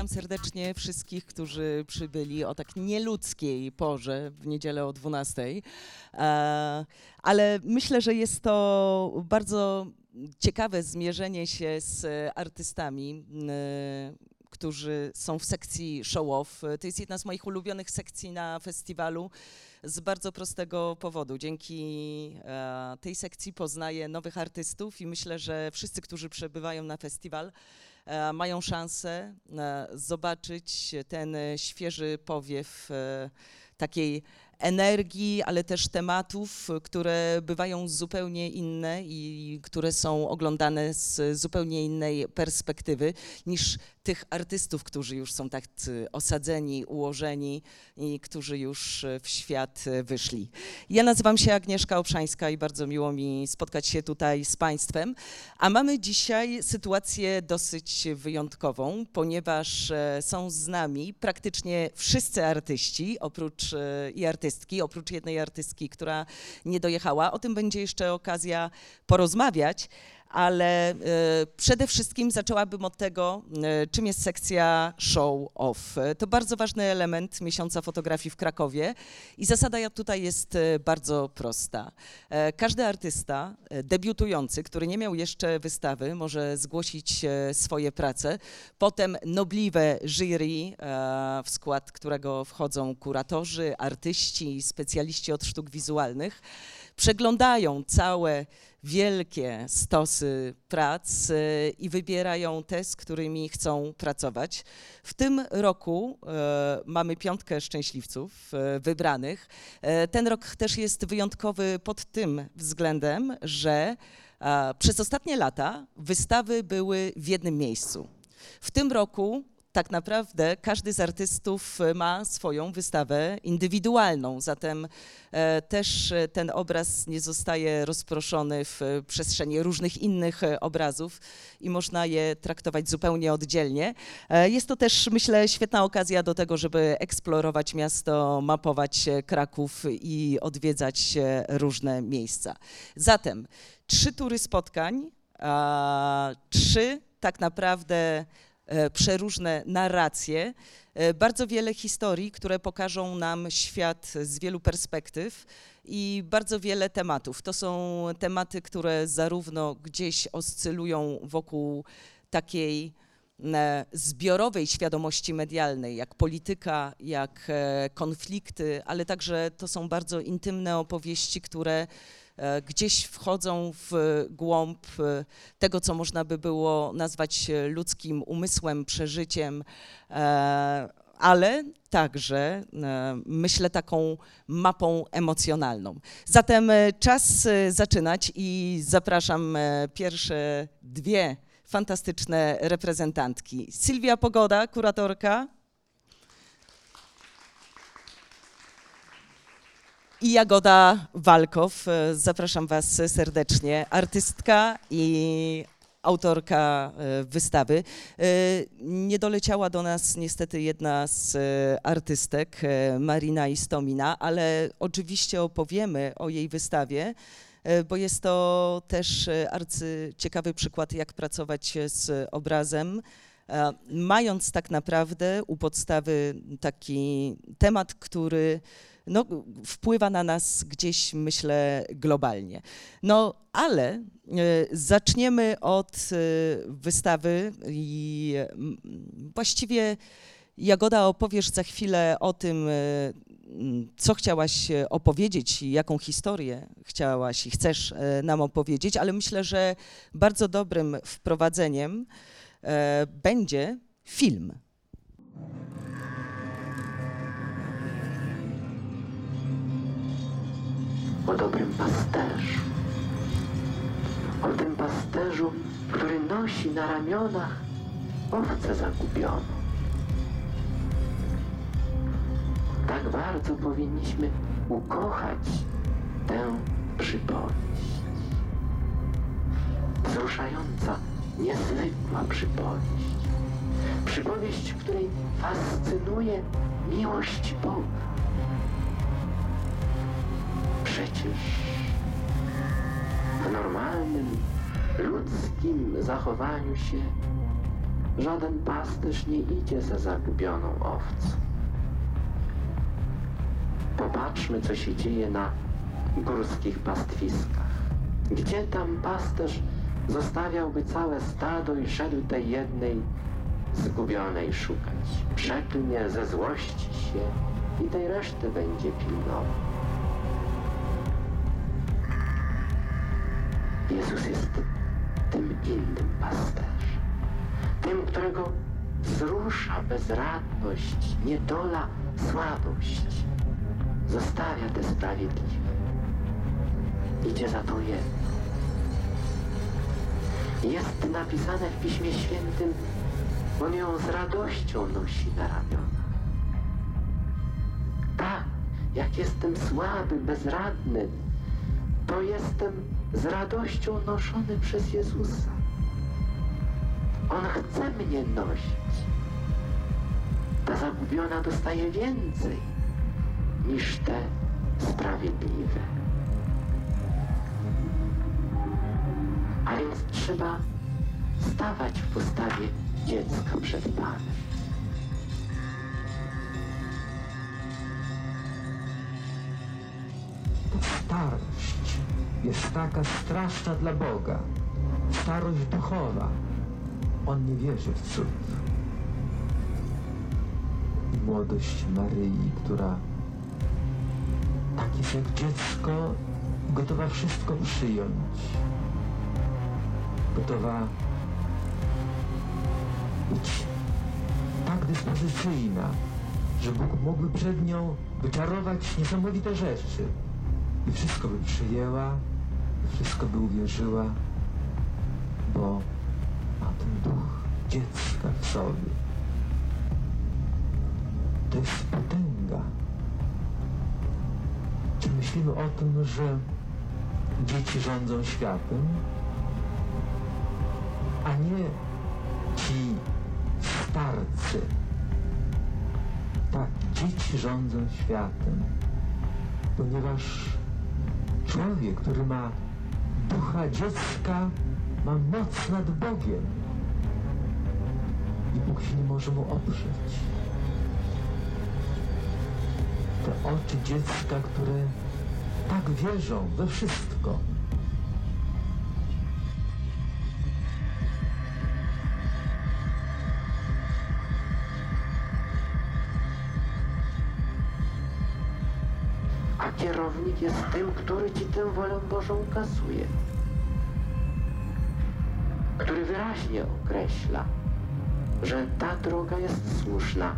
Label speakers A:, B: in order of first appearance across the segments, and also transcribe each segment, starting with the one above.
A: Witam serdecznie wszystkich, którzy przybyli o tak nieludzkiej porze w niedzielę o 12. E, ale myślę, że jest to bardzo ciekawe zmierzenie się z artystami, którzy są w sekcji show-off. To jest jedna z moich ulubionych sekcji na festiwalu z bardzo prostego powodu. Dzięki e, tej sekcji poznaję nowych artystów i myślę, że wszyscy, którzy przebywają na festiwal, mają szansę e, zobaczyć ten świeży powiew takiej energii, ale też tematów, które bywają zupełnie inne i które są oglądane z zupełnie innej perspektywy niż tych artystów, którzy już są tak osadzeni, ułożeni i którzy już w świat wyszli. Ja nazywam się Agnieszka Obszańska i bardzo miło mi spotkać się tutaj z Państwem. A mamy dzisiaj sytuację dosyć wyjątkową, ponieważ e, są z nami praktycznie wszyscy artyści, oprócz e, i artystki, oprócz jednej artystki, która nie dojechała. O tym będzie jeszcze okazja porozmawiać ale e, przede wszystkim zaczęłabym od tego, e, czym jest sekcja show off. To bardzo ważny element miesiąca fotografii w Krakowie i zasada tutaj jest e, bardzo prosta. Każdy artysta debiutujący, który nie miał jeszcze wystawy, może zgłosić swoje prace. Potem nobliwe jury, w skład którego wchodzą kuratorzy, artyści, specjaliści od sztuk wizualnych, przeglądają całe wielkie stosy prac y, i wybierają te, z którymi chcą pracować. W tym roku e, mamy piątkę szczęśliwców e, wybranych. E, ten rok też jest wyjątkowy pod tym względem, że przez ostatnie lata wystawy były w jednym miejscu. W tym roku tak naprawdę każdy z artystów e, ma swoją wystawę indywidualną, zatem e, też e, ten obraz nie zostaje rozproszony w przestrzeni różnych innych obrazów i można je traktować zupełnie oddzielnie. Jest to też, myślę, świetna okazja do tego, żeby eksplorować miasto, mapować Kraków i odwiedzać różne miejsca. Zatem trzy tury spotkań, trzy tak naprawdę przeróżne narracje, e, bardzo wiele historii, które pokażą nam świat z wielu perspektyw i bardzo wiele tematów. To są tematy, które zarówno gdzieś oscylują wokół takiej e, zbiorowej świadomości medialnej, jak polityka, jak konflikty, ale także to są bardzo intymne opowieści, które E, gdzieś wchodzą w głąb e, tego, co można by było nazwać ludzkim umysłem, przeżyciem, e, ale także myślę taką mapą emocjonalną. Zatem czas zaczynać i zapraszam pierwsze dwie fantastyczne reprezentantki. Sylwia Pogoda, kuratorka. I Jagoda Walkow. E, zapraszam Was serdecznie. Artystka i autorka e, wystawy. E, nie doleciała do nas niestety jedna z artystek, Marina Istomina, ale oczywiście opowiemy o jej wystawie, bo jest to też arcyciekawy przykład, jak pracować z obrazem, mając tak naprawdę u podstawy taki temat, który no, wpływa na nas gdzieś, myślę, globalnie. No, ale e, zaczniemy od e, wystawy i właściwie Jagoda opowiesz za chwilę o tym, e, co chciałaś opowiedzieć i jaką historię chciałaś i chcesz nam opowiedzieć, ale myślę, że bardzo dobrym wprowadzeniem będzie film.
B: O dobrym pasterzu. O tym pasterzu, który nosi na ramionach owce zagubioną. Tak bardzo powinniśmy ukochać tę przypowieść. Wzruszająca, niezwykła przypowieść. Przypowieść, której fascynuje miłość Boga Przecież w normalnym, ludzkim zachowaniu się żaden pasterz nie idzie za zagubioną owcą. Popatrzmy, co się dzieje na górskich pastwiskach. Gdzie tam pasterz zostawiałby całe stado i szedł tej jednej zgubionej szukać. Przeklnie, ze złości się i tej reszty będzie pilnował. Jezus jest tym innym pasterzem. Tym, którego wzrusza bezradność, niedola, słabość. Zostawia te sprawiedliwe. Idzie za tą jedną. Jest napisane w Piśmie Świętym, on ją z radością nosi na ramionach. Tak, jak jestem słaby, bezradny, to jestem z radością noszony przez Jezusa. On chce mnie nosić. Ta zagubiona dostaje więcej niż te sprawiedliwe. A więc trzeba stawać w postawie dziecka przed Panem.
C: Jest taka straszna dla Boga. Starość duchowa. On nie wierzy w cud. I młodość Maryi, która tak jest jak dziecko, gotowa wszystko przyjąć. Gotowa być tak dyspozycyjna, że Bóg mógłby przed nią wyczarować niesamowite rzeczy. I wszystko by przyjęła, wszystko by uwierzyła, bo ma ten duch dziecka w sobie. To jest potęga. Czy myślimy o tym, że dzieci rządzą światem, a nie ci starcy. Tak, dzieci rządzą światem, ponieważ człowiek, który ma ducha dziecka, ma moc nad Bogiem i Bóg się nie może mu oprzeć. Te oczy dziecka, które tak wierzą we wszystko.
B: Jest tym, który ci tę wolę Bożą ukazuje. Który wyraźnie określa, że ta droga jest słuszna,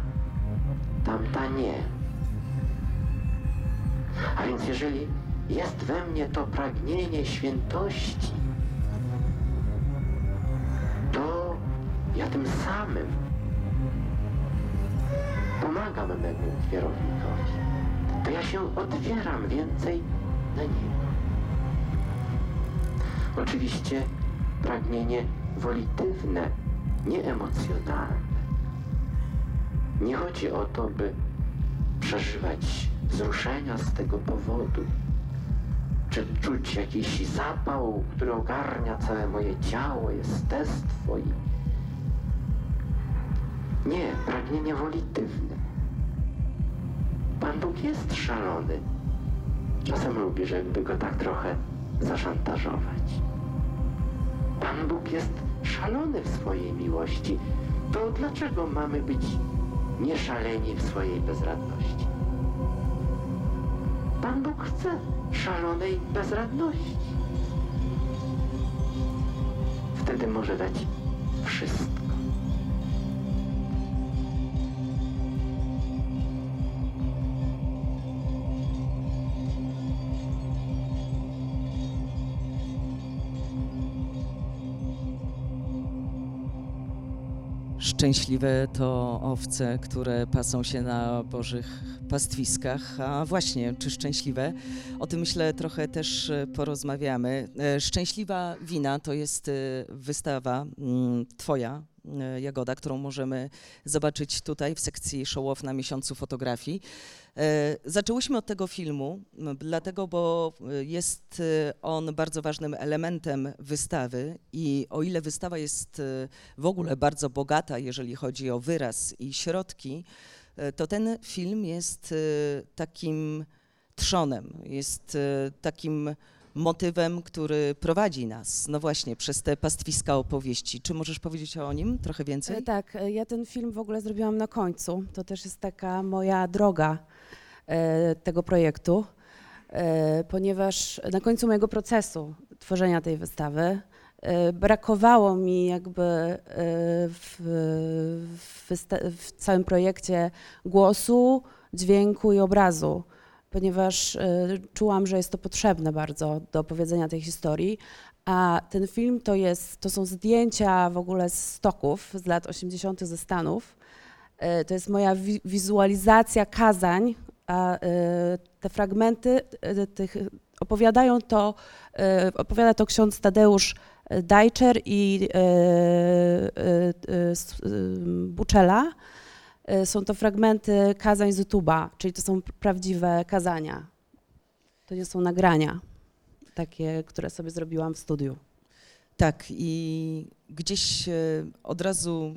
B: tamta nie. A więc jeżeli jest we mnie to pragnienie świętości, to ja tym samym pomagam memu kierownikowi to ja się otwieram więcej na niego. Oczywiście pragnienie wolitywne, nieemocjonalne. Nie chodzi o to, by przeżywać wzruszenia z tego powodu, czy czuć jakiś zapał, który ogarnia całe moje ciało, jestestwo i... Nie, pragnienie wolitywne. Pan Bóg jest szalony. Czasem lubi, żeby go tak trochę zaszantażować. Pan Bóg jest szalony w swojej miłości. To dlaczego mamy być nieszaleni w swojej bezradności? Pan Bóg chce szalonej bezradności. Wtedy może dać wszystko.
A: Szczęśliwe to owce, które pasą się na Bożych pastwiskach. A właśnie, czy szczęśliwe? O tym myślę trochę też e, porozmawiamy. E, Szczęśliwa wina to jest e, wystawa mm, Twoja, Jagoda, którą możemy zobaczyć tutaj w sekcji show off na miesiącu fotografii. E, zaczęłyśmy od tego filmu, dlatego, bo jest on bardzo ważnym elementem wystawy i o ile wystawa jest w ogóle bardzo bogata, jeżeli chodzi o wyraz i środki, to ten film jest takim trzonem, jest takim motywem, który prowadzi nas, no właśnie, przez te pastwiska opowieści. Czy możesz powiedzieć o nim trochę więcej?
D: E, tak, e, ja ten film w ogóle zrobiłam na końcu. To też jest taka moja droga e, tego projektu, ponieważ na końcu mojego procesu tworzenia tej wystawy brakowało mi jakby w, w, w całym projekcie głosu, dźwięku i obrazu ponieważ y, czułam, że jest to potrzebne bardzo do opowiedzenia tej historii. A ten film to, jest, to są zdjęcia w ogóle z stoków z lat 80. ze Stanów. Y, to jest moja wi wizualizacja kazań, a y, te fragmenty tych opowiadają to, opowiada to ksiądz Tadeusz Dajczer i Buczela. Y, są to fragmenty kazań z YouTube'a, czyli to są prawdziwe kazania. To nie są nagrania, takie, które sobie zrobiłam w studiu.
A: Tak, i gdzieś y, od razu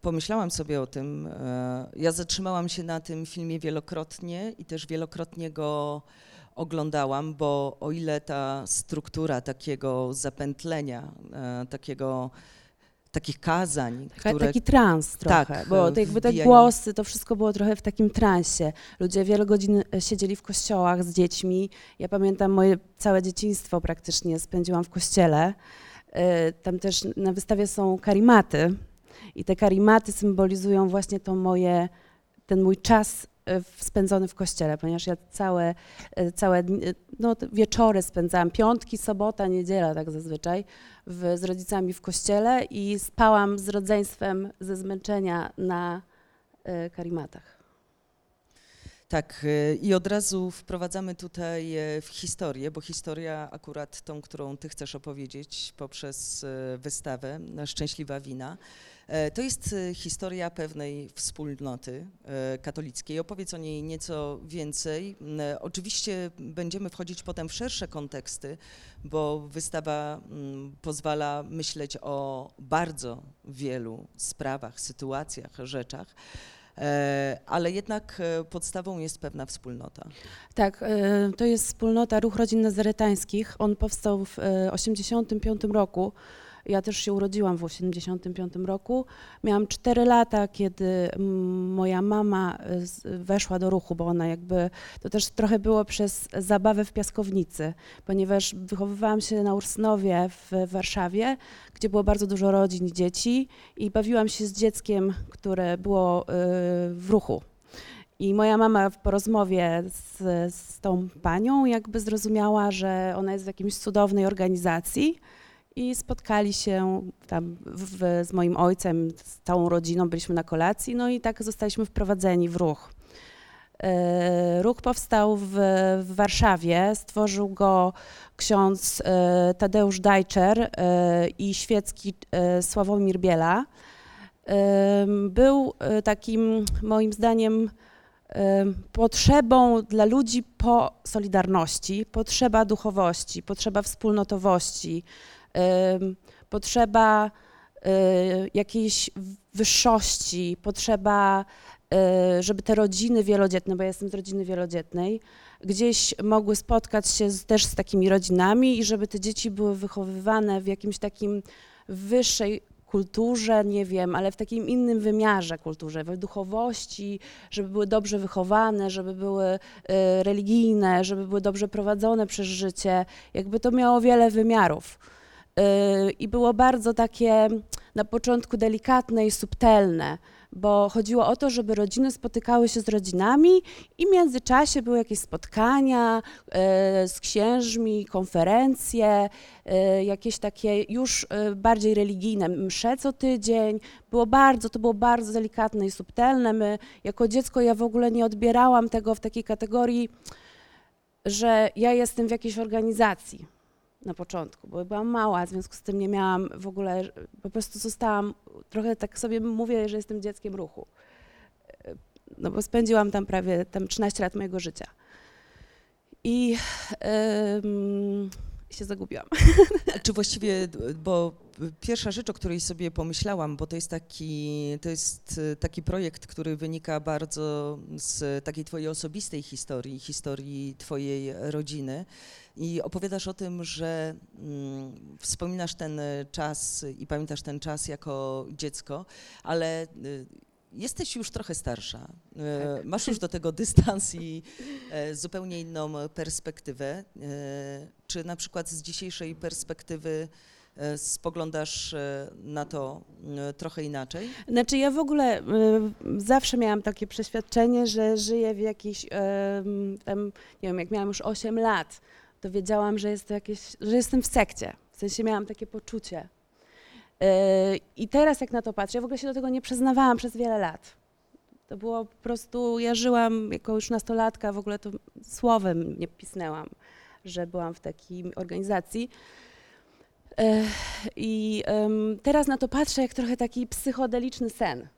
A: pomyślałam sobie o tym. Y, ja zatrzymałam się na tym filmie wielokrotnie i też wielokrotnie go oglądałam, bo o ile ta struktura takiego zapętlenia, takiego takich kazań.
D: Które... Taki trans trochę, tak, bo to jakby te głosy, to wszystko było trochę w takim transie. Ludzie wiele godzin e, siedzieli w kościołach z dziećmi. Ja pamiętam moje całe dzieciństwo praktycznie spędziłam w kościele. E, tam też na wystawie są karimaty i te karimaty symbolizują właśnie to moje, ten mój czas spędzony w kościele, ponieważ ja całe, całe no, wieczory spędzałam, piątki, sobota, niedziela tak zazwyczaj, w, z rodzicami w kościele i spałam z rodzeństwem ze zmęczenia na y, karimatach.
A: Tak, e, i od razu wprowadzamy tutaj e, w historię, bo historia akurat tą, którą ty chcesz opowiedzieć poprzez wystawę Szczęśliwa Wina, E, to jest e, historia pewnej wspólnoty e, katolickiej. Opowiedz o niej nieco więcej. Oczywiście będziemy wchodzić potem w szersze konteksty, bo wystawa pozwala myśleć o bardzo wielu sprawach, sytuacjach, rzeczach ale jednak podstawą jest pewna wspólnota.
D: Tak, to jest wspólnota Ruch Rodzin Nazaretańskich. On powstał w 1985 roku. Ja też się urodziłam w 1985 roku. Miałam 4 lata, kiedy moja mama y, weszła do ruchu, bo ona jakby, to też trochę było przez zabawę w piaskownicy, ponieważ wychowywałam się na Ursnowie w Warszawie, gdzie było bardzo dużo rodzin i dzieci i bawiłam się z dzieckiem, które było y, w ruchu. I moja mama po rozmowie z, z tą panią jakby zrozumiała, że ona jest w jakiejś cudownej organizacji, i spotkali się tam w, z moim ojcem, z całą rodziną, byliśmy na kolacji, no i tak zostaliśmy wprowadzeni w ruch. E, ruch powstał w, w Warszawie, stworzył go ksiądz e, Tadeusz Dajczer e, i świecki Sławomir Biela. Był takim, moim zdaniem, potrzebą dla ludzi po solidarności, potrzeba duchowości, potrzeba wspólnotowości, potrzeba y, jakiejś wyższości, potrzeba, y, żeby te rodziny wielodzietne, bo ja jestem z rodziny wielodzietnej, gdzieś mogły spotkać się z, też z takimi rodzinami i żeby te dzieci były wychowywane w jakimś takim wyższej kulturze, nie wiem, ale w takim innym wymiarze kulturze, w duchowości, żeby były dobrze wychowane, żeby były y, religijne, żeby były dobrze prowadzone przez życie. Jakby to miało wiele wymiarów. Y, i było bardzo takie na początku delikatne i subtelne, bo chodziło o to, żeby rodziny spotykały się z rodzinami i w międzyczasie były jakieś spotkania y, z księżmi, konferencje, y, jakieś takie już bardziej religijne, msze co tydzień. Było bardzo, to było bardzo delikatne i subtelne. My jako dziecko ja w ogóle nie odbierałam tego w takiej kategorii, że ja jestem w jakiejś organizacji na początku, bo byłam mała, w związku z tym nie miałam w ogóle, po prostu zostałam, trochę tak sobie mówię, że jestem dzieckiem ruchu. No bo spędziłam tam prawie tam 13 lat mojego życia. I się zagubiłam.
A: Czy właściwie, bo pierwsza rzecz, o której sobie pomyślałam, bo to jest taki, to jest taki projekt, który wynika bardzo z takiej twojej osobistej historii, historii twojej rodziny i opowiadasz o tym, że mm, wspominasz ten czas i pamiętasz ten czas jako dziecko, ale y, jesteś już trochę starsza, e, tak. masz już do tego dystans i e, zupełnie inną perspektywę. E, czy na przykład z dzisiejszej perspektywy spoglądasz na to trochę inaczej?
D: Znaczy ja w ogóle zawsze miałam takie przeświadczenie, że żyję w jakiejś, tam, nie wiem, jak miałam już 8 lat, to wiedziałam, że, jest jakieś, że jestem w sekcie. W sensie miałam takie poczucie. I teraz jak na to patrzę, ja w ogóle się do tego nie przyznawałam przez wiele lat. To było po prostu, ja żyłam jako już nastolatka, w ogóle to słowem nie pisnęłam, że byłam w takiej organizacji. I teraz na to patrzę jak trochę taki psychodeliczny sen,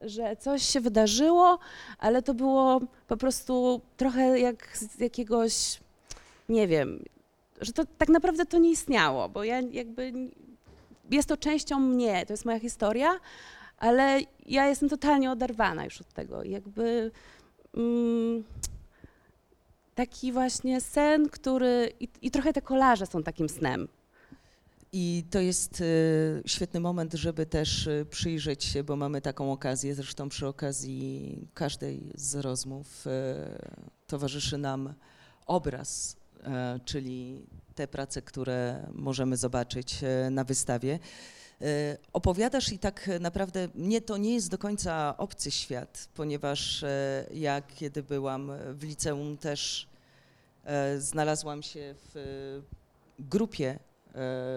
D: że coś się wydarzyło, ale to było po prostu trochę jak z jakiegoś, nie wiem, że to tak naprawdę to nie istniało, bo ja jakby jest to częścią mnie, to jest moja historia, ale ja jestem totalnie oderwana już od tego. Jakby mm, taki właśnie sen, który. I, I, trochę te kolarze są takim snem.
A: I to jest y, świetny moment, żeby też y, przyjrzeć się, bo mamy taką okazję, zresztą przy okazji każdej z rozmów y, towarzyszy nam obraz, czyli te prace, które możemy zobaczyć e, na wystawie. E, opowiadasz i tak naprawdę mnie to nie jest do końca obcy świat, ponieważ e, ja kiedy byłam w liceum też znalazłam się w grupie,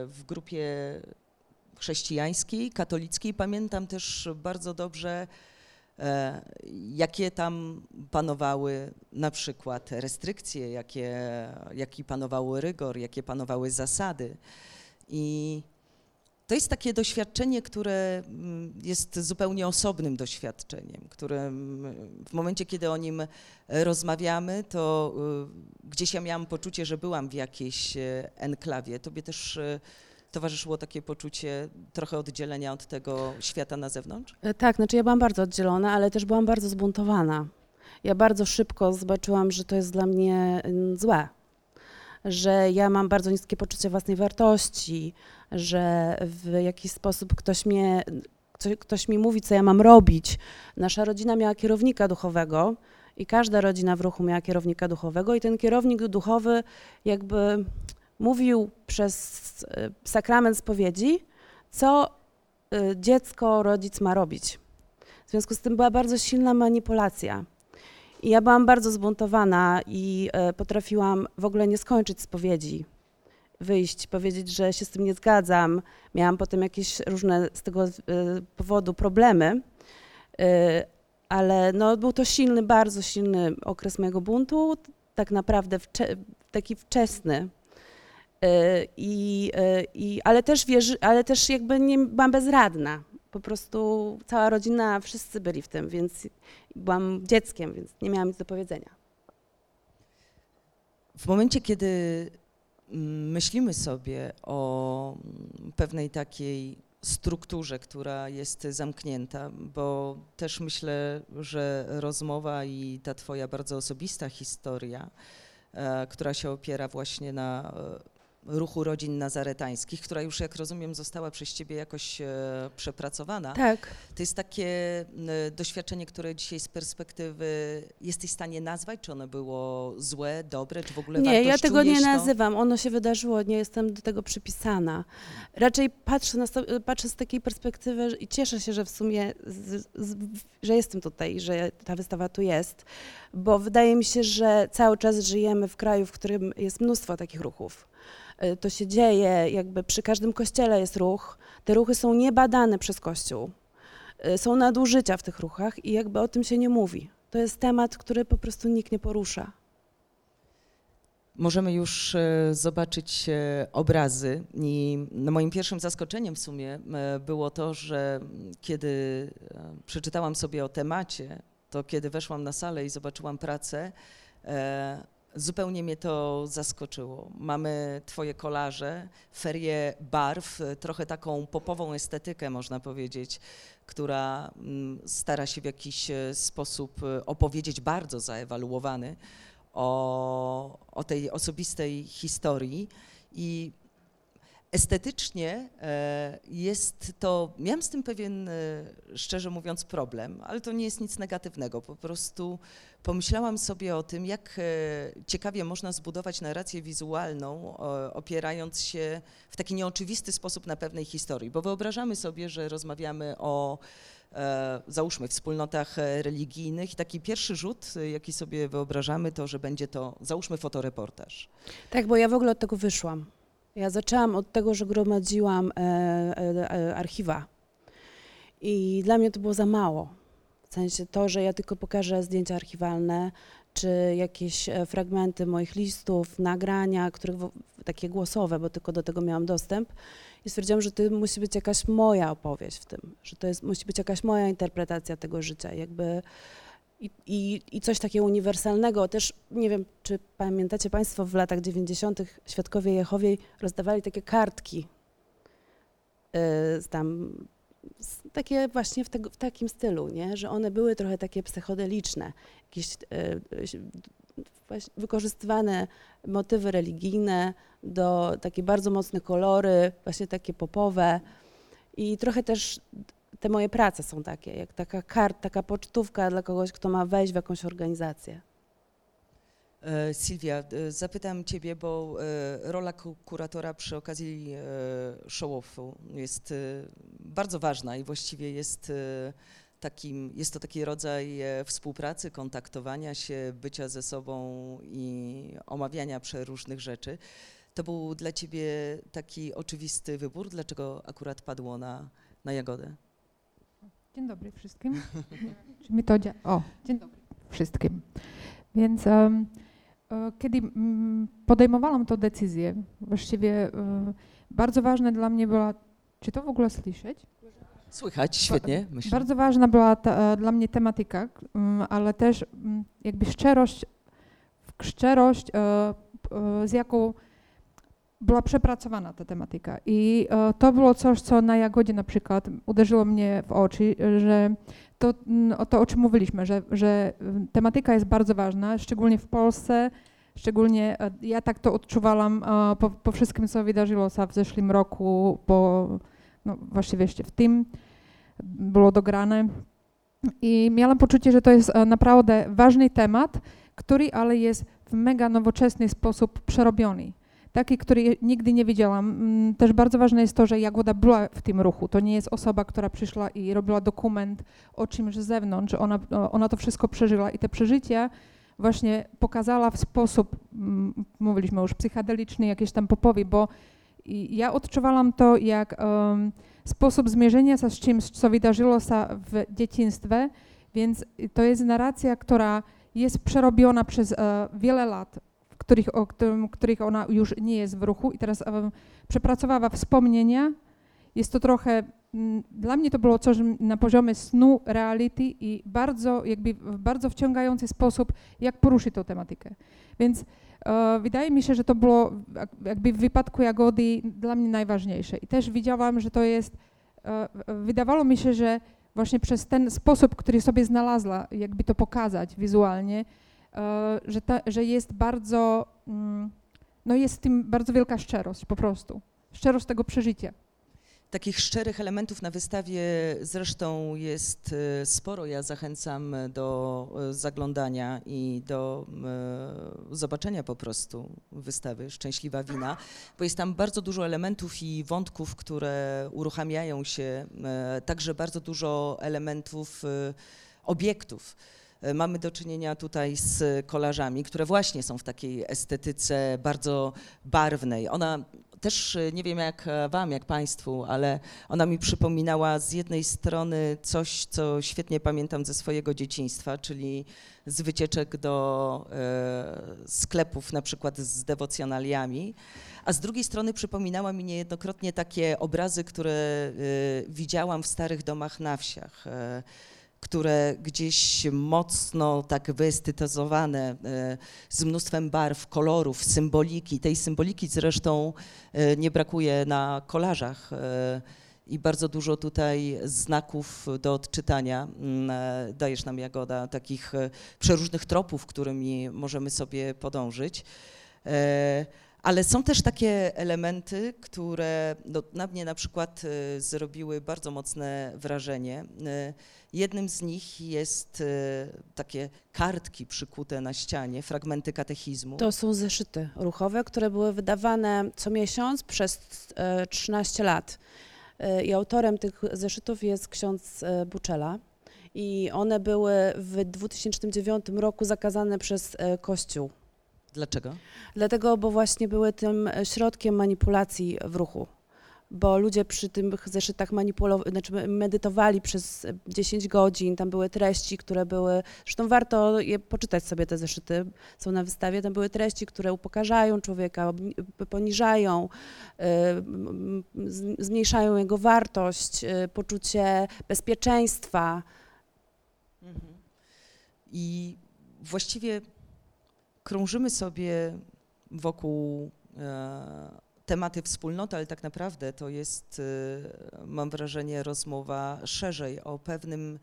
A: w grupie chrześcijańskiej, katolickiej. Pamiętam też bardzo dobrze E, jakie tam panowały na przykład restrykcje, jakie, jaki panował rygor, jakie panowały zasady. I to jest takie doświadczenie, które mm, jest zupełnie osobnym doświadczeniem, które w momencie, kiedy o nim rozmawiamy, to y, gdzieś ja miałam poczucie, że byłam w jakiejś e, enklawie. Tobie też y, towarzyszyło takie poczucie trochę oddzielenia od tego świata na zewnątrz?
D: E, tak, znaczy ja byłam bardzo oddzielona, ale też byłam bardzo zbuntowana. Ja bardzo szybko zobaczyłam, że to jest dla mnie mm, złe, że ja mam bardzo niskie poczucie własnej wartości, że w jakiś sposób ktoś mnie, ktoś mi mówi, co ja mam robić. Nasza rodzina miała kierownika duchowego i każda rodzina w ruchu miała kierownika duchowego i ten kierownik duchowy jakby mówił przez e, sakrament spowiedzi, co e, dziecko, rodzic ma robić. W związku z tym była bardzo silna manipulacja. I ja byłam bardzo zbuntowana i e, potrafiłam w ogóle nie skończyć spowiedzi. Wyjść, powiedzieć, że się z tym nie zgadzam. Miałam potem jakieś różne z tego powodu problemy, ale no, był to silny, bardzo silny okres mojego buntu, tak naprawdę wcze taki wczesny, I, e, i, ale, też wierzy, ale też jakby nie byłam bezradna. Po prostu cała rodzina, wszyscy byli w tym, więc byłam dzieckiem, więc nie miałam nic do powiedzenia.
A: W momencie, kiedy mm, myślimy sobie o pewnej takiej strukturze, która jest zamknięta, bo też myślę, że rozmowa i ta twoja bardzo osobista historia, e, która się opiera właśnie na ruchu rodzin nazaretańskich, która już, jak rozumiem, została przez ciebie jakoś e, przepracowana.
D: Tak.
A: To jest takie e, doświadczenie, które dzisiaj z perspektywy jesteś w stanie nazwać, czy ono było złe, dobre, czy w ogóle
D: Nie, ja tego nie to? nazywam. Ono się wydarzyło, nie jestem do tego przypisana. Raczej patrzę, na, patrzę z takiej perspektywy i cieszę się, że w sumie, z, z, że jestem tutaj, że ta wystawa tu jest, bo wydaje mi się, że cały czas żyjemy w kraju, w którym jest mnóstwo takich ruchów Y, to się dzieje, jakby przy każdym kościele jest ruch. Te ruchy są niebadane przez Kościół. Y, są nadużycia w tych ruchach i jakby o tym się nie mówi. To jest temat, który po prostu nikt nie porusza.
A: możemy już e, zobaczyć e, obrazy. I no, moim pierwszym zaskoczeniem w sumie e, było to, że kiedy przeczytałam sobie o temacie, to kiedy weszłam na salę i zobaczyłam pracę, zupełnie mnie to zaskoczyło. Mamy twoje kolaże, ferie barw, trochę taką popową estetykę można powiedzieć, która mm, stara się w jakiś sposób opowiedzieć bardzo zaewaluowany o, o tej osobistej historii i estetycznie e, jest to, miałam z tym pewien, e, szczerze mówiąc, problem, ale to nie jest nic negatywnego. Po prostu pomyślałam sobie o tym, jak e, ciekawie można zbudować narrację wizualną, opierając się w taki nieoczywisty sposób na pewnej historii, bo wyobrażamy sobie, że rozmawiamy o załóżmy, wspólnotach religijnych. I taki pierwszy rzut, jaki sobie wyobrażamy, to, że będzie to, załóżmy, fotoreportaż.
D: Tak, bo ja w ogóle od tego wyszłam. Ja zaczęłam od tego, że gromadziłam e, e, archiwa. I dla mnie to było za mało. W sensie to, że ja tylko pokażę zdjęcia archiwalne, czy jakieś fragmenty moich listów, nagrania, których takie głosowe, bo tylko do tego miałam dostęp i stwierdziłam, że to musi być jakaś moja opowieść w tym, że to jest, musi być jakaś moja interpretacja tego życia, jakby i, i, coś takiego uniwersalnego. Też nie wiem, czy pamiętacie Państwo, w latach 90. Świadkowie Jehowie rozdawali takie kartki yy, tam takie właśnie w, tego, w, takim stylu, nie? że one były trochę takie psychodeliczne, jakieś yy, wykorzystywane motywy religijne, do takie bardzo mocne kolory, właśnie takie popowe. I trochę też te moje prace są takie, jak taka kart, taka pocztówka dla kogoś, kto ma wejść w jakąś organizację.
A: E, Sylwia, e, zapytam Ciebie, bo e, rola kuratora przy okazji show-offu jest bardzo ważna i właściwie jest takim, jest to taki rodzaj współpracy, kontaktowania się, bycia ze sobą i omawiania przeróżnych rzeczy. To był dla ciebie taki oczywisty wybór? Dlaczego akurat padło na, na Jagodę?
E: Dzień dobry wszystkim. Czy mi to dzia- o, dzień dobry wszystkim. Więc um, kiedy um, podejmowałam tę decyzję, właściwie um, bardzo ważne dla mnie była, czy to w ogóle słyszeć?
A: Słychać, świetnie. Myślę.
E: Bardzo ważna była ta, e, dla mnie tematyka, mm, ale też jakby szczerość, szczerość, z jaką była przepracowana ta tematyka. I to było coś, co na Jagodzie na przykład uderzyło mnie w oczy, że to, to o czym mówiliśmy, że, że tematyka jest bardzo ważna, szczególnie w Polsce, szczególnie ja tak to odczuwałam po, po wszystkim, co wydarzyło się w zeszłym roku, bo no właściwie jeszcze w tym było dograne. I miałam poczucie, że to jest e, naprawdę ważny temat, który ale jest w mega nowoczesny sposób przerobiony. Taki, który nigdy nie widziałam. Mm, też bardzo ważne jest to, że Jagoda była w tym ruchu. To nie jest osoba, która przyszła i robiła dokument o czymś z zewnątrz. Ona, ona to wszystko przeżyła i te przeżycia właśnie pokazała w sposób, mm, mówiliśmy już, psychedeliczny, jakieś tam popowie, bo ja odczuwałam to jak um, sposób zmierzenia się z czymś, co wydarzyło się w dzieciństwie, więc to jest narracja, która jest przerobiona przez uh, wiele lat, których, o którym, których ona już nie jest w ruchu i teraz przepracowała wspomnienia. Jest to trochę, m, dla mnie to było coś na poziomie snu, reality i bardzo, jakby w bardzo wciągający sposób, jak poruszyć tę tematykę. Więc E, wydaje mi się, że to było jakby w wypadku Jagody dla mnie najważniejsze. I też widziałam, że to jest, e, wydawało mi się, że właśnie przez ten sposób, który sobie znalazła, jakby to pokazać wizualnie, że, ta, że jest bardzo, mm, no jest w tym bardzo wielka szczerość po prostu. Szczerość tego przeżycia.
A: Takich szczerych elementów na wystawie zresztą jest e, sporo. Ja zachęcam do e, zaglądania i do e, zobaczenia po prostu wystawy Szczęśliwa Wina, bo jest tam bardzo dużo elementów i wątków, które uruchamiają się, także bardzo dużo elementów, obiektów. Mamy do czynienia tutaj z kolażami, które właśnie są w takiej estetyce bardzo barwnej. Ona też e, nie wiem jak wam, jak państwu, ale ona mi przypominała z jednej strony coś, co świetnie pamiętam ze swojego dzieciństwa, czyli z wycieczek do sklepów na przykład z dewocjonaliami, a z drugiej strony przypominała mi niejednokrotnie takie obrazy, które widziałam w starych domach na wsiach które gdzieś mocno tak wyestetyzowane, e, z mnóstwem barw, kolorów, symboliki. Tej symboliki zresztą e, nie brakuje na kolarzach e, i bardzo dużo tutaj znaków do odczytania. Mm, dajesz nam, Jagoda, takich przeróżnych tropów, którymi możemy sobie podążyć. Ale są też takie elementy, które no, na mnie na przykład zrobiły bardzo mocne wrażenie. Jednym z nich jest e, takie kartki przykute na ścianie, fragmenty katechizmu.
D: To są zeszyty ruchowe, które były wydawane co miesiąc przez 13 e, lat. E, I autorem tych zeszytów jest ksiądz Buczela. I one były w 2009 roku zakazane przez Kościół.
A: Dlaczego?
D: Dlatego, bo właśnie były tym środkiem manipulacji w ruchu bo ludzie przy tych zeszytach manipulowali, znaczy medytowali przez 10 godzin, tam były treści, które były, zresztą warto je poczytać sobie te zeszyty, są na wystawie, tam były treści, które upokarzają człowieka, poniżają, y, zmniejszają jego wartość, poczucie bezpieczeństwa. Mhm.
A: I właściwie krążymy sobie wokół e, tematy wspólnoty, ale tak naprawdę to jest, y, mam wrażenie, rozmowa szerzej o pewnym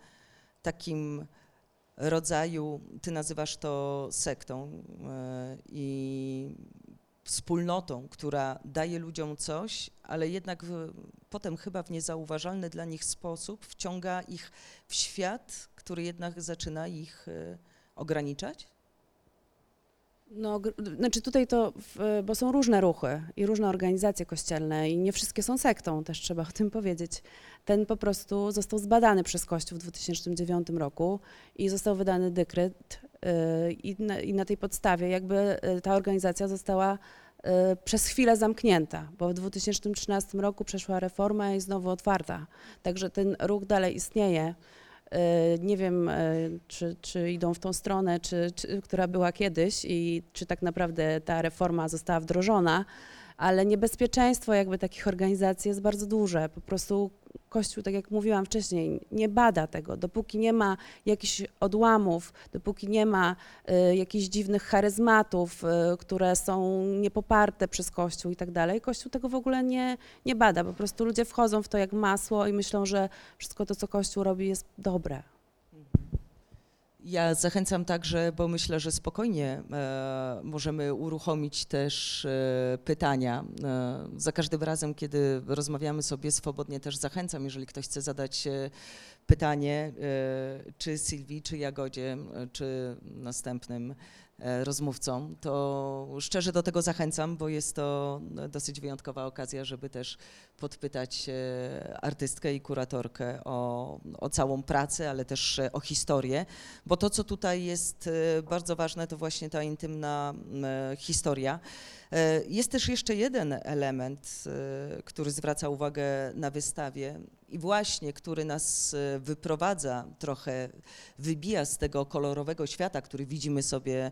A: takim rodzaju, ty nazywasz to sektą y, i wspólnotą, która daje ludziom coś, ale jednak w, potem chyba w niezauważalny dla nich sposób wciąga ich w świat, który jednak zaczyna ich ograniczać?
D: No, znaczy tutaj to, bo są różne ruchy i różne organizacje kościelne i nie wszystkie są sektą, też trzeba o tym powiedzieć. Ten po prostu został zbadany przez Kościół w 2009 roku i został wydany dekret y, i na, i na tej podstawie jakby y, ta organizacja została y, przez chwilę zamknięta, bo w 2013 roku przeszła reforma i znowu otwarta. Także ten ruch dalej istnieje. E, nie wiem, e, czy, czy idą w tą stronę, czy, czy, która była kiedyś i czy tak naprawdę ta reforma została wdrożona, ale niebezpieczeństwo jakby takich organizacji jest bardzo duże. Po prostu Kościół, tak jak mówiłam wcześniej, nie bada tego. Dopóki nie ma jakichś odłamów, dopóki nie ma y, jakichś dziwnych charyzmatów, y, które są niepoparte przez Kościół i tak dalej, Kościół tego w ogóle nie, nie bada. Po prostu ludzie wchodzą w to jak masło i myślą, że wszystko to, co Kościół robi, jest dobre.
A: Ja zachęcam także, bo myślę, że spokojnie e, możemy uruchomić też e, pytania. E, za każdym razem, kiedy rozmawiamy sobie swobodnie, też zachęcam, jeżeli ktoś chce zadać pytanie, czy Sylwii, czy Jagodzie, czy następnym rozmówcą, to szczerze do tego zachęcam, bo jest to dosyć wyjątkowa okazja, żeby też podpytać e, artystkę i kuratorkę o, o całą pracę, ale też e, o historię, bo to, co tutaj jest bardzo ważne, to właśnie ta intymna historia. Jest też jeszcze jeden element, który zwraca uwagę na wystawie i właśnie, który nas wyprowadza trochę, wybija z tego kolorowego świata, który widzimy sobie e,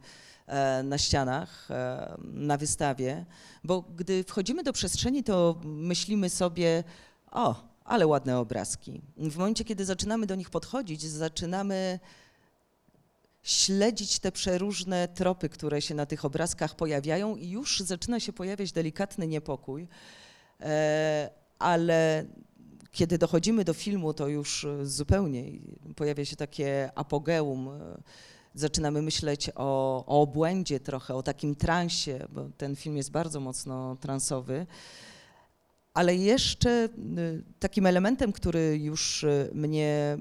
A: na ścianach, e, na wystawie, bo gdy wchodzimy do przestrzeni, to myślimy sobie, o, ale ładne obrazki. W momencie, kiedy zaczynamy do nich podchodzić, zaczynamy śledzić te przeróżne tropy, które się na tych obrazkach pojawiają i już zaczyna się pojawiać delikatny niepokój, e, ale kiedy dochodzimy do filmu, to już zupełnie pojawia się takie apogeum. Zaczynamy myśleć o, o obłędzie trochę, o takim transie, bo ten film jest bardzo mocno transowy. Ale jeszcze y, takim elementem, który już y, mnie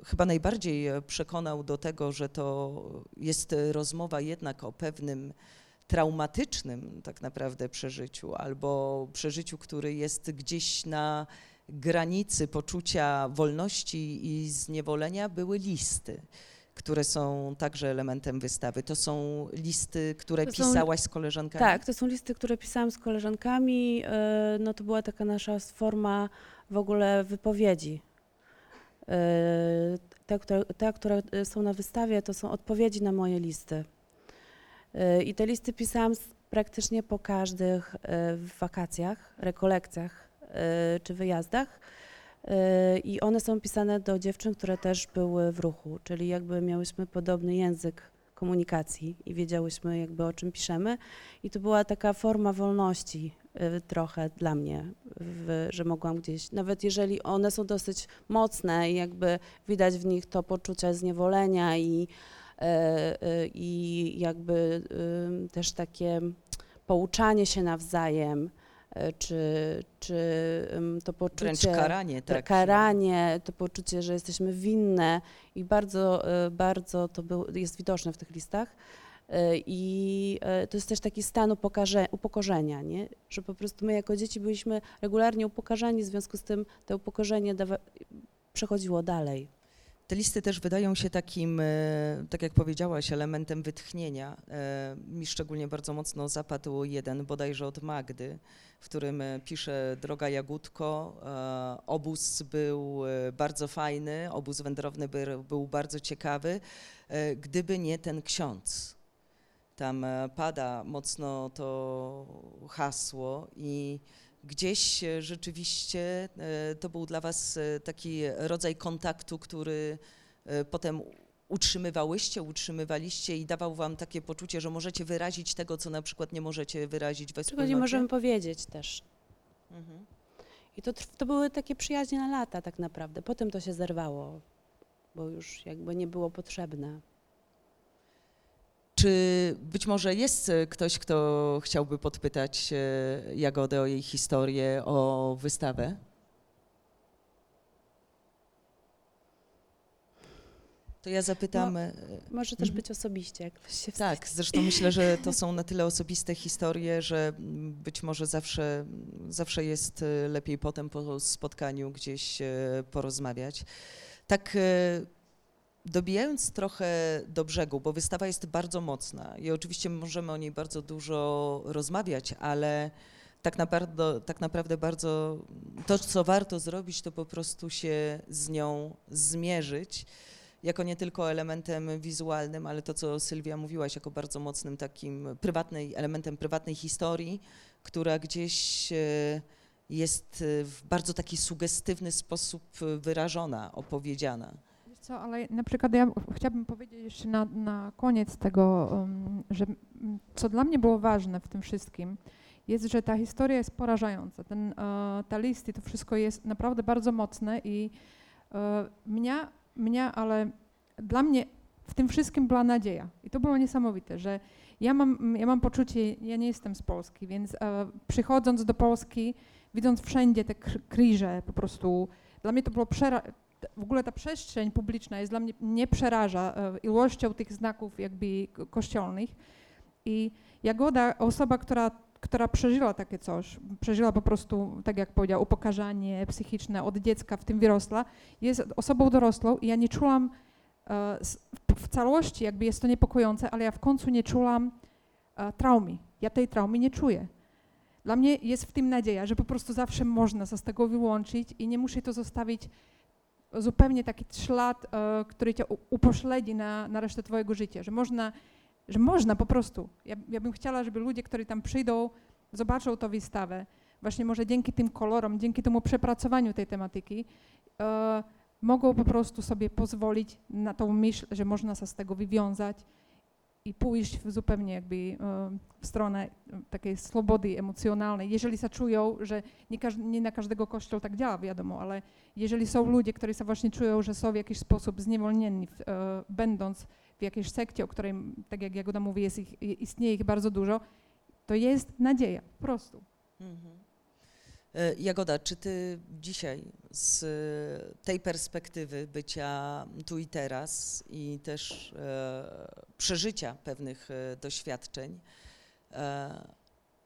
A: y, chyba najbardziej przekonał do tego, że to jest rozmowa jednak o pewnym traumatycznym tak naprawdę przeżyciu, albo przeżyciu, który jest gdzieś na granicy poczucia wolności i zniewolenia, były listy które są także elementem wystawy. To są listy, które
D: są-
A: pisałaś z koleżankami?
D: Tak, to są listy, które pisałam z koleżankami. e, No to była taka nasza forma w ogóle wypowiedzi. E, Te, które, te, które są na wystawie, to są odpowiedzi na moje listy. E, I te listy pisałam praktycznie po każdych e, wakacjach, rekolekcjach e, czy wyjazdach. I one są pisane do dziewczyn, które też były w ruchu, czyli jakby miałyśmy podobny język komunikacji i wiedziałyśmy jakby o czym piszemy. I to była taka forma wolności y, trochę dla mnie, że mogłam gdzieś, nawet jeżeli one są dosyć mocne i jakby widać w nich to poczucie zniewolenia i, e, e, i jakby też takie pouczanie się nawzajem, czy, czy ym, to poczucie...
A: Wręcz karanie, tak.
D: Karanie, to poczucie, że jesteśmy winne i bardzo, e, bardzo to był, jest widoczne w tych listach. E, I e, to jest też taki stan upokarze, upokorzenia, nie? że po prostu my jako dzieci byliśmy regularnie upokarzani, w związku z tym to upokorzenie dawa- przechodziło dalej.
A: Te listy też wydają się takim, e, tak jak powiedziałaś, elementem wytchnienia. E, Mi szczególnie bardzo mocno zapadł jeden, bodajże od Magdy, w którym e, pisze Droga Jagódko, obóz był bardzo fajny, obóz wędrowny by- był bardzo ciekawy, gdyby nie ten ksiądz. Tam pada mocno to hasło i gdzieś e, rzeczywiście e, to był dla Was e, taki rodzaj kontaktu, który potem utrzymywałyście, utrzymywaliście i dawał Wam takie poczucie, że możecie wyrazić tego, co na przykład nie możecie wyrazić we
D: Czego
A: wspólnocie?
D: nie możemy powiedzieć też.
A: Mhm.
D: I to, to były takie przyjaźnie na lata tak naprawdę. Potem to się zerwało, bo już jakby nie było potrzebne.
A: Czy być może jest e, ktoś, kto chciałby podpytać e, Jagodę o jej historię, o wystawę? To ja zapytam. e,
D: Może też
A: Mhm.
D: być osobiście, jak się
A: Tak, zresztą myślę, że to są na tyle osobiste historie, że być może zawsze, zawsze jest lepiej potem po spotkaniu gdzieś porozmawiać. Tak dobijając trochę do brzegu, bo wystawa jest bardzo mocna i oczywiście możemy o niej bardzo dużo rozmawiać, ale tak naprawdę, tak naprawdę bardzo to, co warto zrobić, to po prostu się z nią zmierzyć jako nie tylko elementem wizualnym, ale to, co Sylwia mówiłaś, jako bardzo mocnym takim prywatnej, elementem prywatnej historii, która gdzieś e, jest e, w bardzo taki sugestywny sposób wyrażona, opowiedziana.
E: Co, ale na przykład ja chciałabym powiedzieć jeszcze na, na koniec tego, że co dla mnie było ważne w tym wszystkim, jest, że ta historia jest porażająca. Ten, e, ta list i to wszystko jest naprawdę bardzo mocne i e, mnie, mnie, ale dla mnie w tym wszystkim była nadzieja. I to było niesamowite, że ja mam, ja mam poczucie, ja nie jestem z Polski, więc e, przychodząc do Polski, widząc wszędzie te kr- krzyże, po prostu dla mnie to było przera- w ogóle ta przestrzeń publiczna jest dla mnie, nie przeraża e, ilością tych znaków jakby ko- kościelnych. I Jagoda, osoba, która, która przeżyła takie coś, przeżyła po prostu, tak jak powiedział, upokarzanie psychiczne od dziecka, w tym wyrosła, jest osobą dorosłą i ja nie czułam e, w całości, jakby jest to niepokojące, ale ja w końcu nie czułam e, traumy. Ja tej traumy nie czuję. Dla mnie jest w tym nadzieja, że po prostu zawsze można się z tego wyłączyć i nie muszę to zostawić zupełnie taki ślad, e, który cię upośledzi na, na resztę twojego życia, że można, że można po prostu. Ja, ja bym chciała, żeby ludzie, którzy tam przyjdą, zobaczą tę wystawę, właśnie może dzięki tym kolorom, dzięki temu przepracowaniu tej tematyki, e, mogą po prostu sobie pozwolić na tą myśl, że można się z tego wywiązać i pójść w zupełnie jakby e, w stronę e, takiej swobody emocjonalnej, jeżeli się czują, że nie, nie na każdego kościół tak działa, wiadomo, ale jeżeli są ludzie, którzy się właśnie czują, że są w jakiś sposób zniewolnieni, e, będąc w jakiejś sekcie, o której, tak jak Jagoda mówi, jest ich, istnieje ich bardzo dużo, to jest nadzieja, po prostu.
A: Mhm. E, Jagoda, czy ty dzisiaj z tej perspektywy bycia tu i teraz i też e, przeżycia pewnych e, doświadczeń,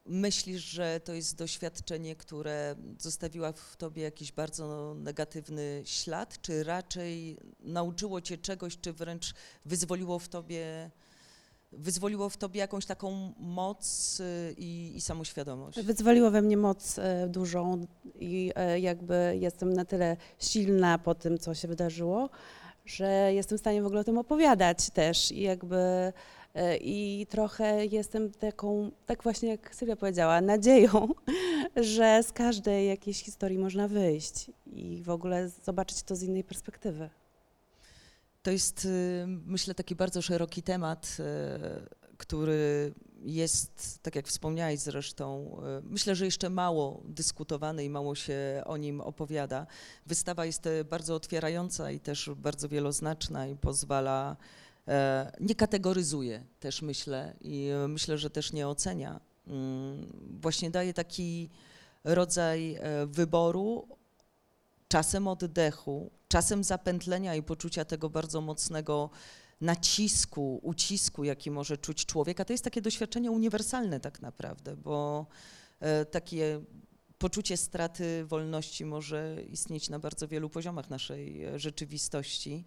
A: myślisz, że to jest doświadczenie, które zostawiło w tobie jakiś bardzo negatywny ślad, czy raczej nauczyło cię czegoś, czy wręcz wyzwoliło w tobie, wyzwoliło w tobie jakąś taką moc y, i, i samoświadomość?
D: Wyzwoliło we mnie moc e, dużą i e, jakby jestem na tyle silna po tym, co się wydarzyło, że jestem w stanie w ogóle o tym opowiadać też i jakby i trochę jestem taką, tak właśnie jak Sylwia powiedziała, nadzieją, że z każdej jakiejś historii można wyjść i w ogóle zobaczyć to z innej perspektywy.
A: To jest, y, myślę, taki bardzo szeroki temat, y, który jest, tak jak wspomniałeś zresztą, y, myślę, że jeszcze mało dyskutowany i mało się o nim opowiada. Wystawa jest bardzo otwierająca i też bardzo wieloznaczna i pozwala, e, nie kategoryzuje też myślę i myślę, że też nie ocenia. Mm, właśnie daje taki rodzaj e, wyboru, czasem oddechu, czasem zapętlenia i poczucia tego bardzo mocnego nacisku, ucisku, jaki może czuć człowiek, a to jest takie doświadczenie uniwersalne tak naprawdę, bo e, takie poczucie straty wolności może istnieć na bardzo wielu poziomach naszej e, rzeczywistości.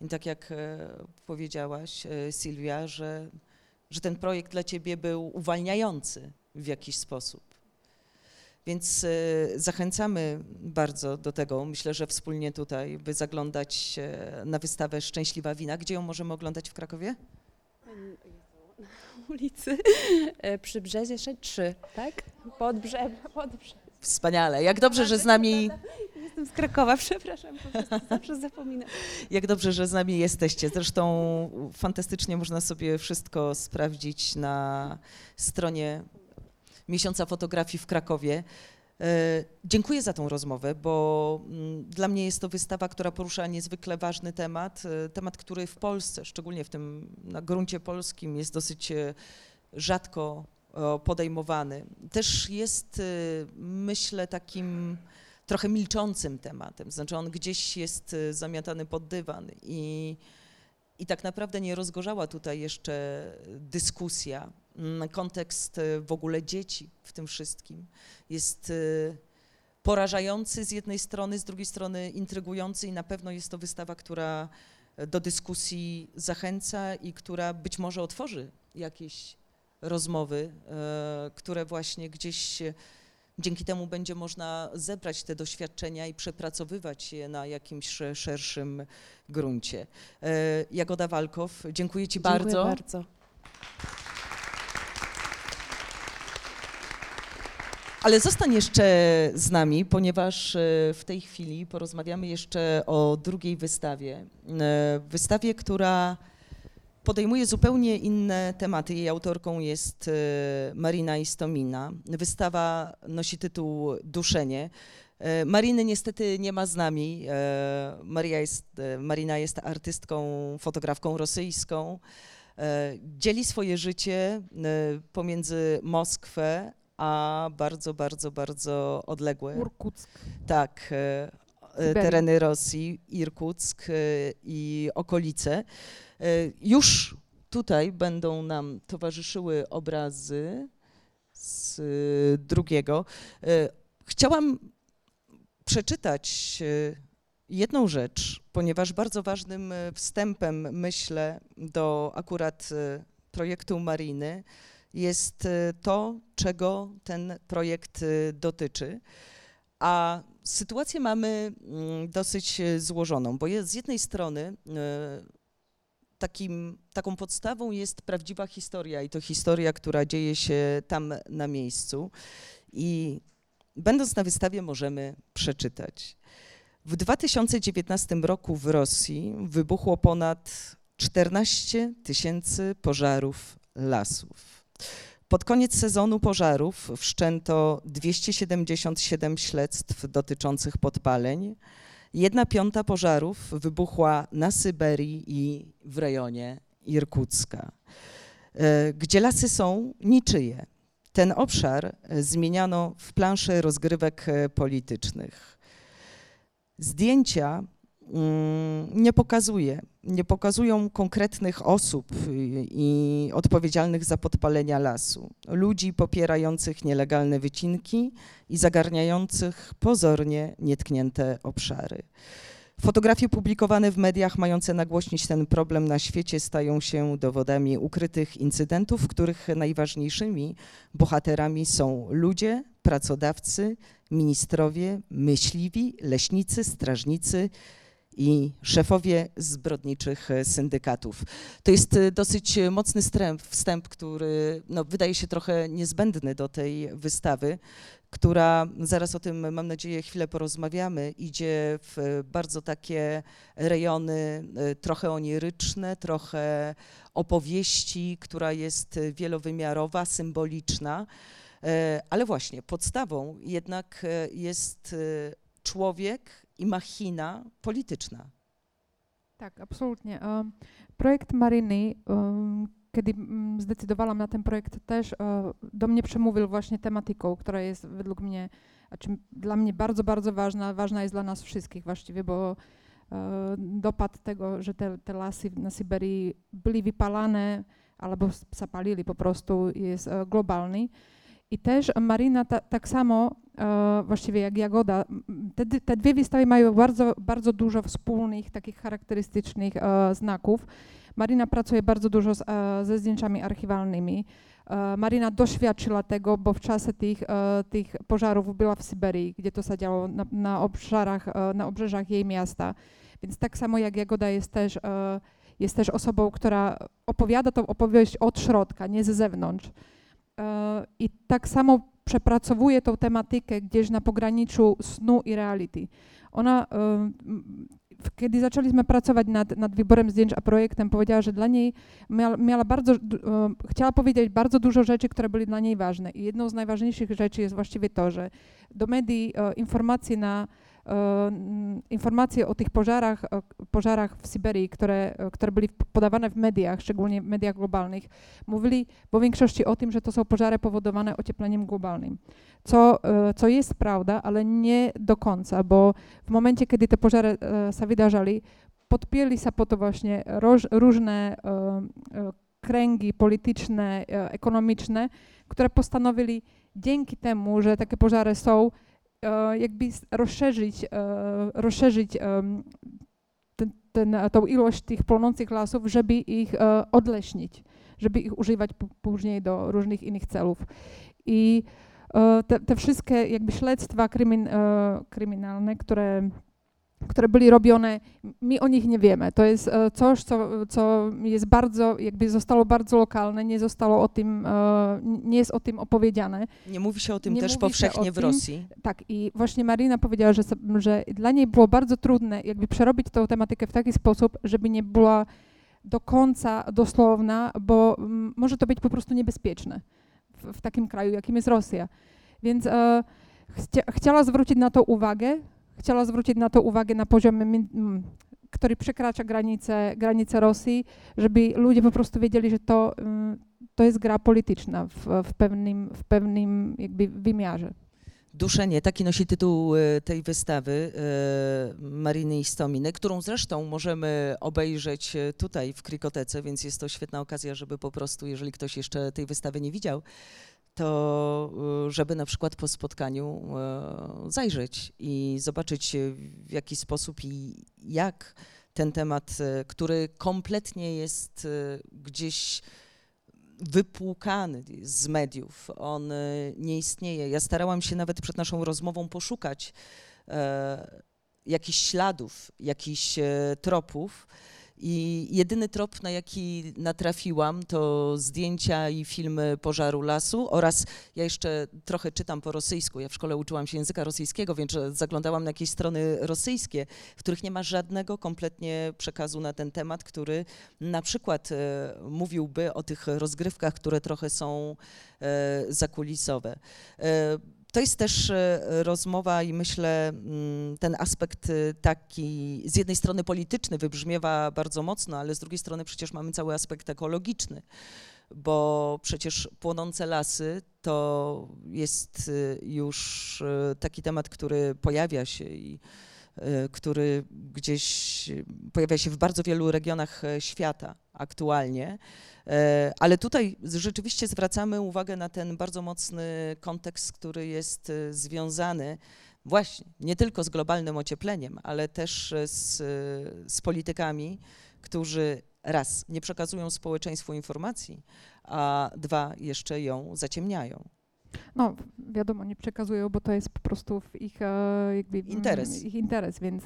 A: I tak jak e, powiedziałaś, Sylwia, że, że ten projekt dla ciebie był uwalniający w jakiś sposób. Więc zachęcamy bardzo do tego, myślę, że wspólnie tutaj, by zaglądać na wystawę Szczęśliwa Wina. Gdzie ją możemy oglądać w Krakowie?
D: Na ulicy e, przy Brzezie 3, tak? Pod brze, pod brze.
A: Wspaniale. Jak dobrze, że z nami...
D: Jestem z Krakowa, przepraszam, po prostu zawsze zapominam.
A: Jak dobrze, że z nami jesteście. Zresztą fantastycznie można sobie wszystko sprawdzić na stronie Miesiąca Fotografii w Krakowie. E, dziękuję za tą rozmowę, bo mm, dla mnie jest to wystawa, która porusza niezwykle ważny temat, e, temat, który w Polsce, szczególnie w tym na gruncie polskim, jest dosyć e, rzadko podejmowany. Też jest, myślę, takim trochę milczącym tematem, znaczy on gdzieś jest zamiatany pod dywan i, i tak naprawdę nie rozgorzała tutaj jeszcze dyskusja kontekst e, w ogóle dzieci w tym wszystkim jest e, porażający z jednej strony, z drugiej strony intrygujący i na pewno jest to wystawa, która e, do dyskusji zachęca i która być może otworzy jakieś rozmowy, które właśnie gdzieś dzięki temu będzie można zebrać te doświadczenia i przepracowywać je na jakimś szerszym gruncie. Jagoda Walkow, dziękuję Ci
D: Dziękuję
A: bardzo.
D: bardzo.
A: Ale zostań jeszcze z nami, ponieważ e, w tej chwili porozmawiamy jeszcze o drugiej wystawie. E, wystawie, która podejmuje zupełnie inne tematy. Jej autorką jest e, Marina Istomina. Wystawa nosi tytuł Duszenie. Mariny niestety nie ma z nami. Maria jest, Marina jest artystką, fotografką rosyjską. Dzieli swoje życie pomiędzy Moskwę a bardzo, bardzo, bardzo odległe.
E: Urkuck.
A: Tak, e, e, tereny Rosji, Irkuck e, i okolice. Już tutaj będą nam towarzyszyły obrazy z drugiego. Chciałam przeczytać jedną rzecz, ponieważ bardzo ważnym wstępem, myślę, do akurat projektu Mariny jest y, to, czego ten projekt y, dotyczy. A sytuację mamy mm, dosyć y, złożoną, bo jest z jednej strony takim, taką podstawą jest prawdziwa historia i to historia, która dzieje się tam na miejscu. I będąc na wystawie możemy przeczytać. W 2019 roku w Rosji wybuchło ponad 14 tysięcy pożarów lasów. Pod koniec sezonu pożarów wszczęto 277 śledztw dotyczących podpaleń. Jedna piąta pożarów wybuchła na Syberii i w rejonie Irkucka, e, gdzie lasy są niczyje. Ten obszar zmieniano w planszę rozgrywek politycznych. Zdjęcia nie pokazuje. Nie pokazują konkretnych osób i odpowiedzialnych za podpalenia lasu. Ludzi popierających nielegalne wycinki i zagarniających pozornie nietknięte obszary. Fotografie publikowane w mediach mające nagłośnić ten problem na świecie stają się dowodami ukrytych incydentów, w których najważniejszymi bohaterami są ludzie, pracodawcy, ministrowie, myśliwi, leśnicy, strażnicy i szefowie zbrodniczych syndykatów. To jest dosyć mocny wstęp, który no, wydaje się trochę niezbędny do tej wystawy, która, zaraz o tym mam nadzieję chwilę porozmawiamy, idzie w bardzo takie rejony y, trochę oniryczne, trochę opowieści, która jest wielowymiarowa, symboliczna, ale właśnie podstawą jednak jest człowiek i machina polityczna.
E: Tak, absolutnie. Projekt Maryny kiedy mm, zdecydowałam na ten projekt, też e, do mnie przemówił właśnie tematyką, która jest według mnie, dla mnie bardzo, bardzo ważna, ważna jest dla nas wszystkich właściwie, bo e, dopad tego, że te, te lasy na Syberii byli wypalane albo zapalili po prostu jest e, globalny. I też Marina ta, tak samo, właściwie jak Jagoda, te, te dwie wystawy mają bardzo, bardzo dużo wspólnych, takich charakterystycznych znaków. Marina pracuje bardzo dużo z, e, ze zdjęciami archiwalnymi. E, Marina doświadczyła tego, bo w czasie tych, e, tych pożarów była w Syberii, gdzie to zadziało na, na, obszarach, na obrzeżach jej miasta. Więc tak samo jak Jagoda jest też, jest też osobą, która opowiada tą opowieść od środka, nie ze zewnątrz. I tak samo przepracowuje tą tematykę gdzieś na pograniczu snu i reality. Ona kiedy zaczęliśmy pracować nad, nad wyborem zdjęć a projektem, powiedziała, że dla niej miała, miała bardzo, chciała powiedzieć bardzo dużo rzeczy, które były dla niej ważne. I jedną z najważniejszych rzeczy jest właściwie to, że do medii e, informacje na informacje o tych pożarach, pożarach w Syberii, które, e, które były podawane w mediach, szczególnie w mediach globalnych, mówili po większości o tym, że to są pożary powodowane ociepleniem globalnym. Co, e, co jest prawda, ale nie do końca, bo w momencie, kiedy te pożary się wydarzali, podpięli się po to właśnie roż, różne kręgi polityczne, ekonomiczne, które postanowili dzięki temu, że takie pożary są, E, jakby rozszerzyć, e, rozszerzyć ten, ten, tą ilość tych płonących lasów, żeby ich e, odleśnić, żeby ich używać później do różnych innych celów. I te, te wszystkie jakby śledztwa krymin, kryminalne, które które były robione, my o nich nie wiemy. To jest e, coś, co, co jest bardzo, jakby zostało bardzo lokalne, nie zostało o tym, e, nie jest o tym opowiedziane.
A: Nie mówi się o tym nie też powszechnie w Rosji.
E: Tak i właśnie Marina powiedziała, że, że dla niej było bardzo trudne jakby przerobić tę tematykę w taki sposób, żeby nie była do końca dosłowna, bo może to być po prostu niebezpieczne w, w takim kraju, jakim jest Rosja. Więc e, chcia, chciała zwrócić na to uwagę, chciała zwrócić na to uwagę na poziomie, który przekracza granice, granice Rosji, żeby ludzie po prostu wiedzieli, że to, to jest gra polityczna w, w, pewnym, w pewnym jakby wymiarze.
A: Duszenie, taki nosi tytuł e, tej wystawy e, Mariny Istominy, którą zresztą możemy obejrzeć e, tutaj w Krikotece, więc jest to świetna okazja, żeby po prostu, jeżeli ktoś jeszcze tej wystawy nie widział, to y, żeby na przykład po spotkaniu y, zajrzeć i zobaczyć y, w jaki sposób i jak ten temat, który kompletnie jest gdzieś wypłukany z mediów, on nie istnieje. Ja starałam się nawet przed naszą rozmową poszukać jakichś śladów, jakichś tropów. I jedyny trop, na jaki natrafiłam, to zdjęcia i filmy pożaru lasu oraz ja jeszcze trochę czytam po rosyjsku. Ja w szkole uczyłam się języka rosyjskiego, więc zaglądałam na jakieś strony rosyjskie, w których nie ma żadnego kompletnie przekazu na ten temat, który na przykład e, mówiłby o tych rozgrywkach, które trochę są e, zakulisowe. To jest też e, rozmowa i myślę, mm, ten aspekt e, taki z jednej strony polityczny wybrzmiewa bardzo mocno, ale z drugiej strony przecież mamy cały aspekt ekologiczny, bo przecież płonące lasy to jest e, już taki temat, który pojawia się i który gdzieś pojawia się w bardzo wielu regionach świata aktualnie. E, ale tutaj rzeczywiście zwracamy uwagę na ten bardzo mocny kontekst, który jest związany właśnie nie tylko z globalnym ociepleniem, ale też z, z politykami, którzy raz nie przekazują społeczeństwu informacji, a dwa jeszcze ją zaciemniają.
E: No, wiadomo, nie przekazują, bo to jest po prostu w ich, e, jakby,
A: interes.
E: ich interes, więc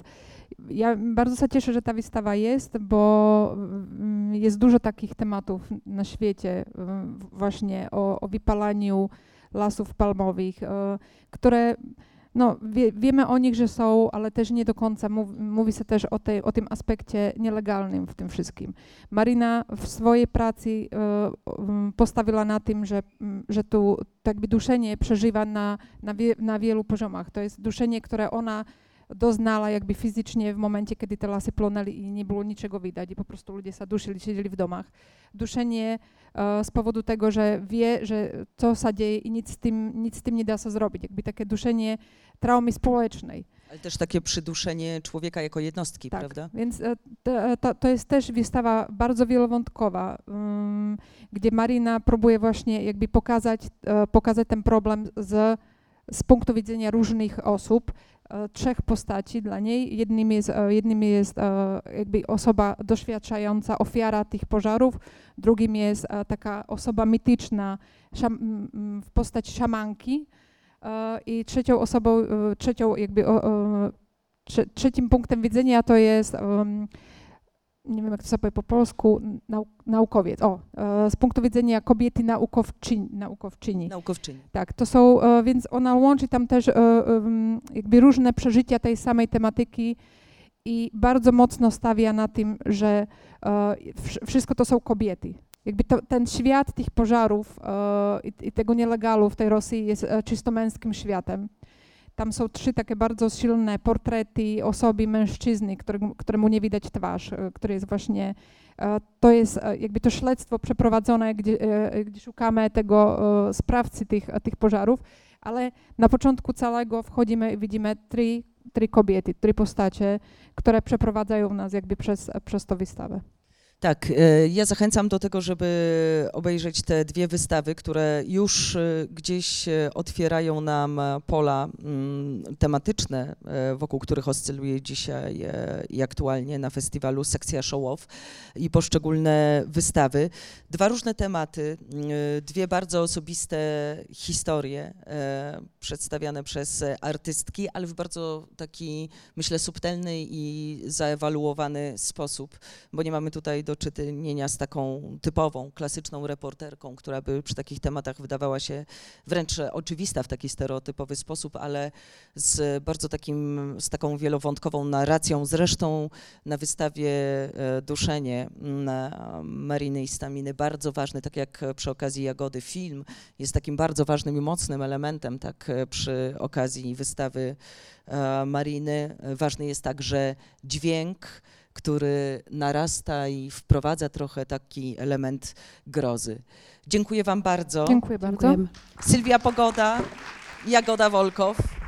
E: ja bardzo się cieszę, że ta wystawa jest, bo jest dużo takich tematów na świecie, właśnie o, o wypalaniu lasów palmowych, e, które no, wie, wiemy o nich, że są, ale też nie do końca. Mówi, mówi się też o, tej, o tym aspekcie nielegalnym w tym wszystkim. Marina w swojej pracy e, postawiła na tym, że, że tu tak jakby duszenie przeżywa na, na, wie, na wielu poziomach. To jest duszenie, które ona doznala jakby fizycznie w momencie, kiedy te lasy plonęli i nie było niczego widać i po prostu ludzie zaduszyli, siedzieli w domach. Duszenie e, z powodu tego, że wie, że co się dzieje i nic z tym, nic z tym nie da się zrobić. Jakby takie duszenie traumy społecznej.
A: Ale też takie przyduszenie człowieka jako jednostki,
E: tak,
A: prawda?
E: Więc e, to, to, to, jest też wystawa bardzo wielowątkowa, um, gdzie Marina próbuje właśnie jakby pokazać, uh, pokazać ten problem z, z punktu widzenia różnych osób, E, trzech postaci dla niej. Jednym jest, e, jednym jest e, jakby osoba doświadczająca, ofiara tych pożarów, drugim jest taka osoba mityczna w postaci szamanki i trzecią osobą, trzecią jakby trzecim punktem widzenia to jest nie wiem jak to sobie po polsku, nau, naukowiec. O, e, z punktu widzenia kobiety naukowczyni. Naukowczyni.
A: naukowczyni.
E: Tak, to są, e, więc ona łączy tam też e, jakby różne przeżycia tej samej tematyki i bardzo mocno stawia na tym, że wszystko to są kobiety. Jakby to, ten świat tych pożarów i, i tego nielegalu w tej Rosji jest czysto męskim światem. Tam są trzy takie bardzo silne portrety osoby, mężczyzny, któremu, któremu nie widać twarz, e, który jest właśnie, e, to jest e, jakby to śledztwo przeprowadzone, gdzie, gdzie szukamy tego sprawcy tych, tych pożarów, ale na początku całego wchodzimy i widzimy trzy, trzy kobiety, trzy postacie, które przeprowadzają nas jakby przez, przez tą wystawę.
A: Tak, e, ja zachęcam do tego, żeby obejrzeć te dwie wystawy, które już e, gdzieś e, otwierają nam pola mm, tematyczne, wokół których oscyluje dzisiaj i aktualnie na festiwalu sekcja show-off i poszczególne wystawy. Dwa różne tematy, dwie bardzo osobiste historie przedstawiane przez artystki, ale w bardzo taki, myślę, subtelny i zaewaluowany sposób, bo nie mamy tutaj do czynienia z taką typową, klasyczną reporterką, która by przy takich tematach wydawała się wręcz oczywista w taki stereotypowy sposób, ale z bardzo takim, z taką wielowątkową narracją. Zresztą na wystawie e, Duszenie Mariny i Staminy bardzo ważny, tak jak przy okazji Jagody film, jest takim bardzo ważnym i mocnym elementem, tak e, przy okazji wystawy e, Mariny. Ważny jest także dźwięk, który narasta i wprowadza trochę taki element grozy. Dziękuję Wam bardzo.
E: Dziękuję bardzo.
A: Sylwia Pogoda, Jagoda Wolkow.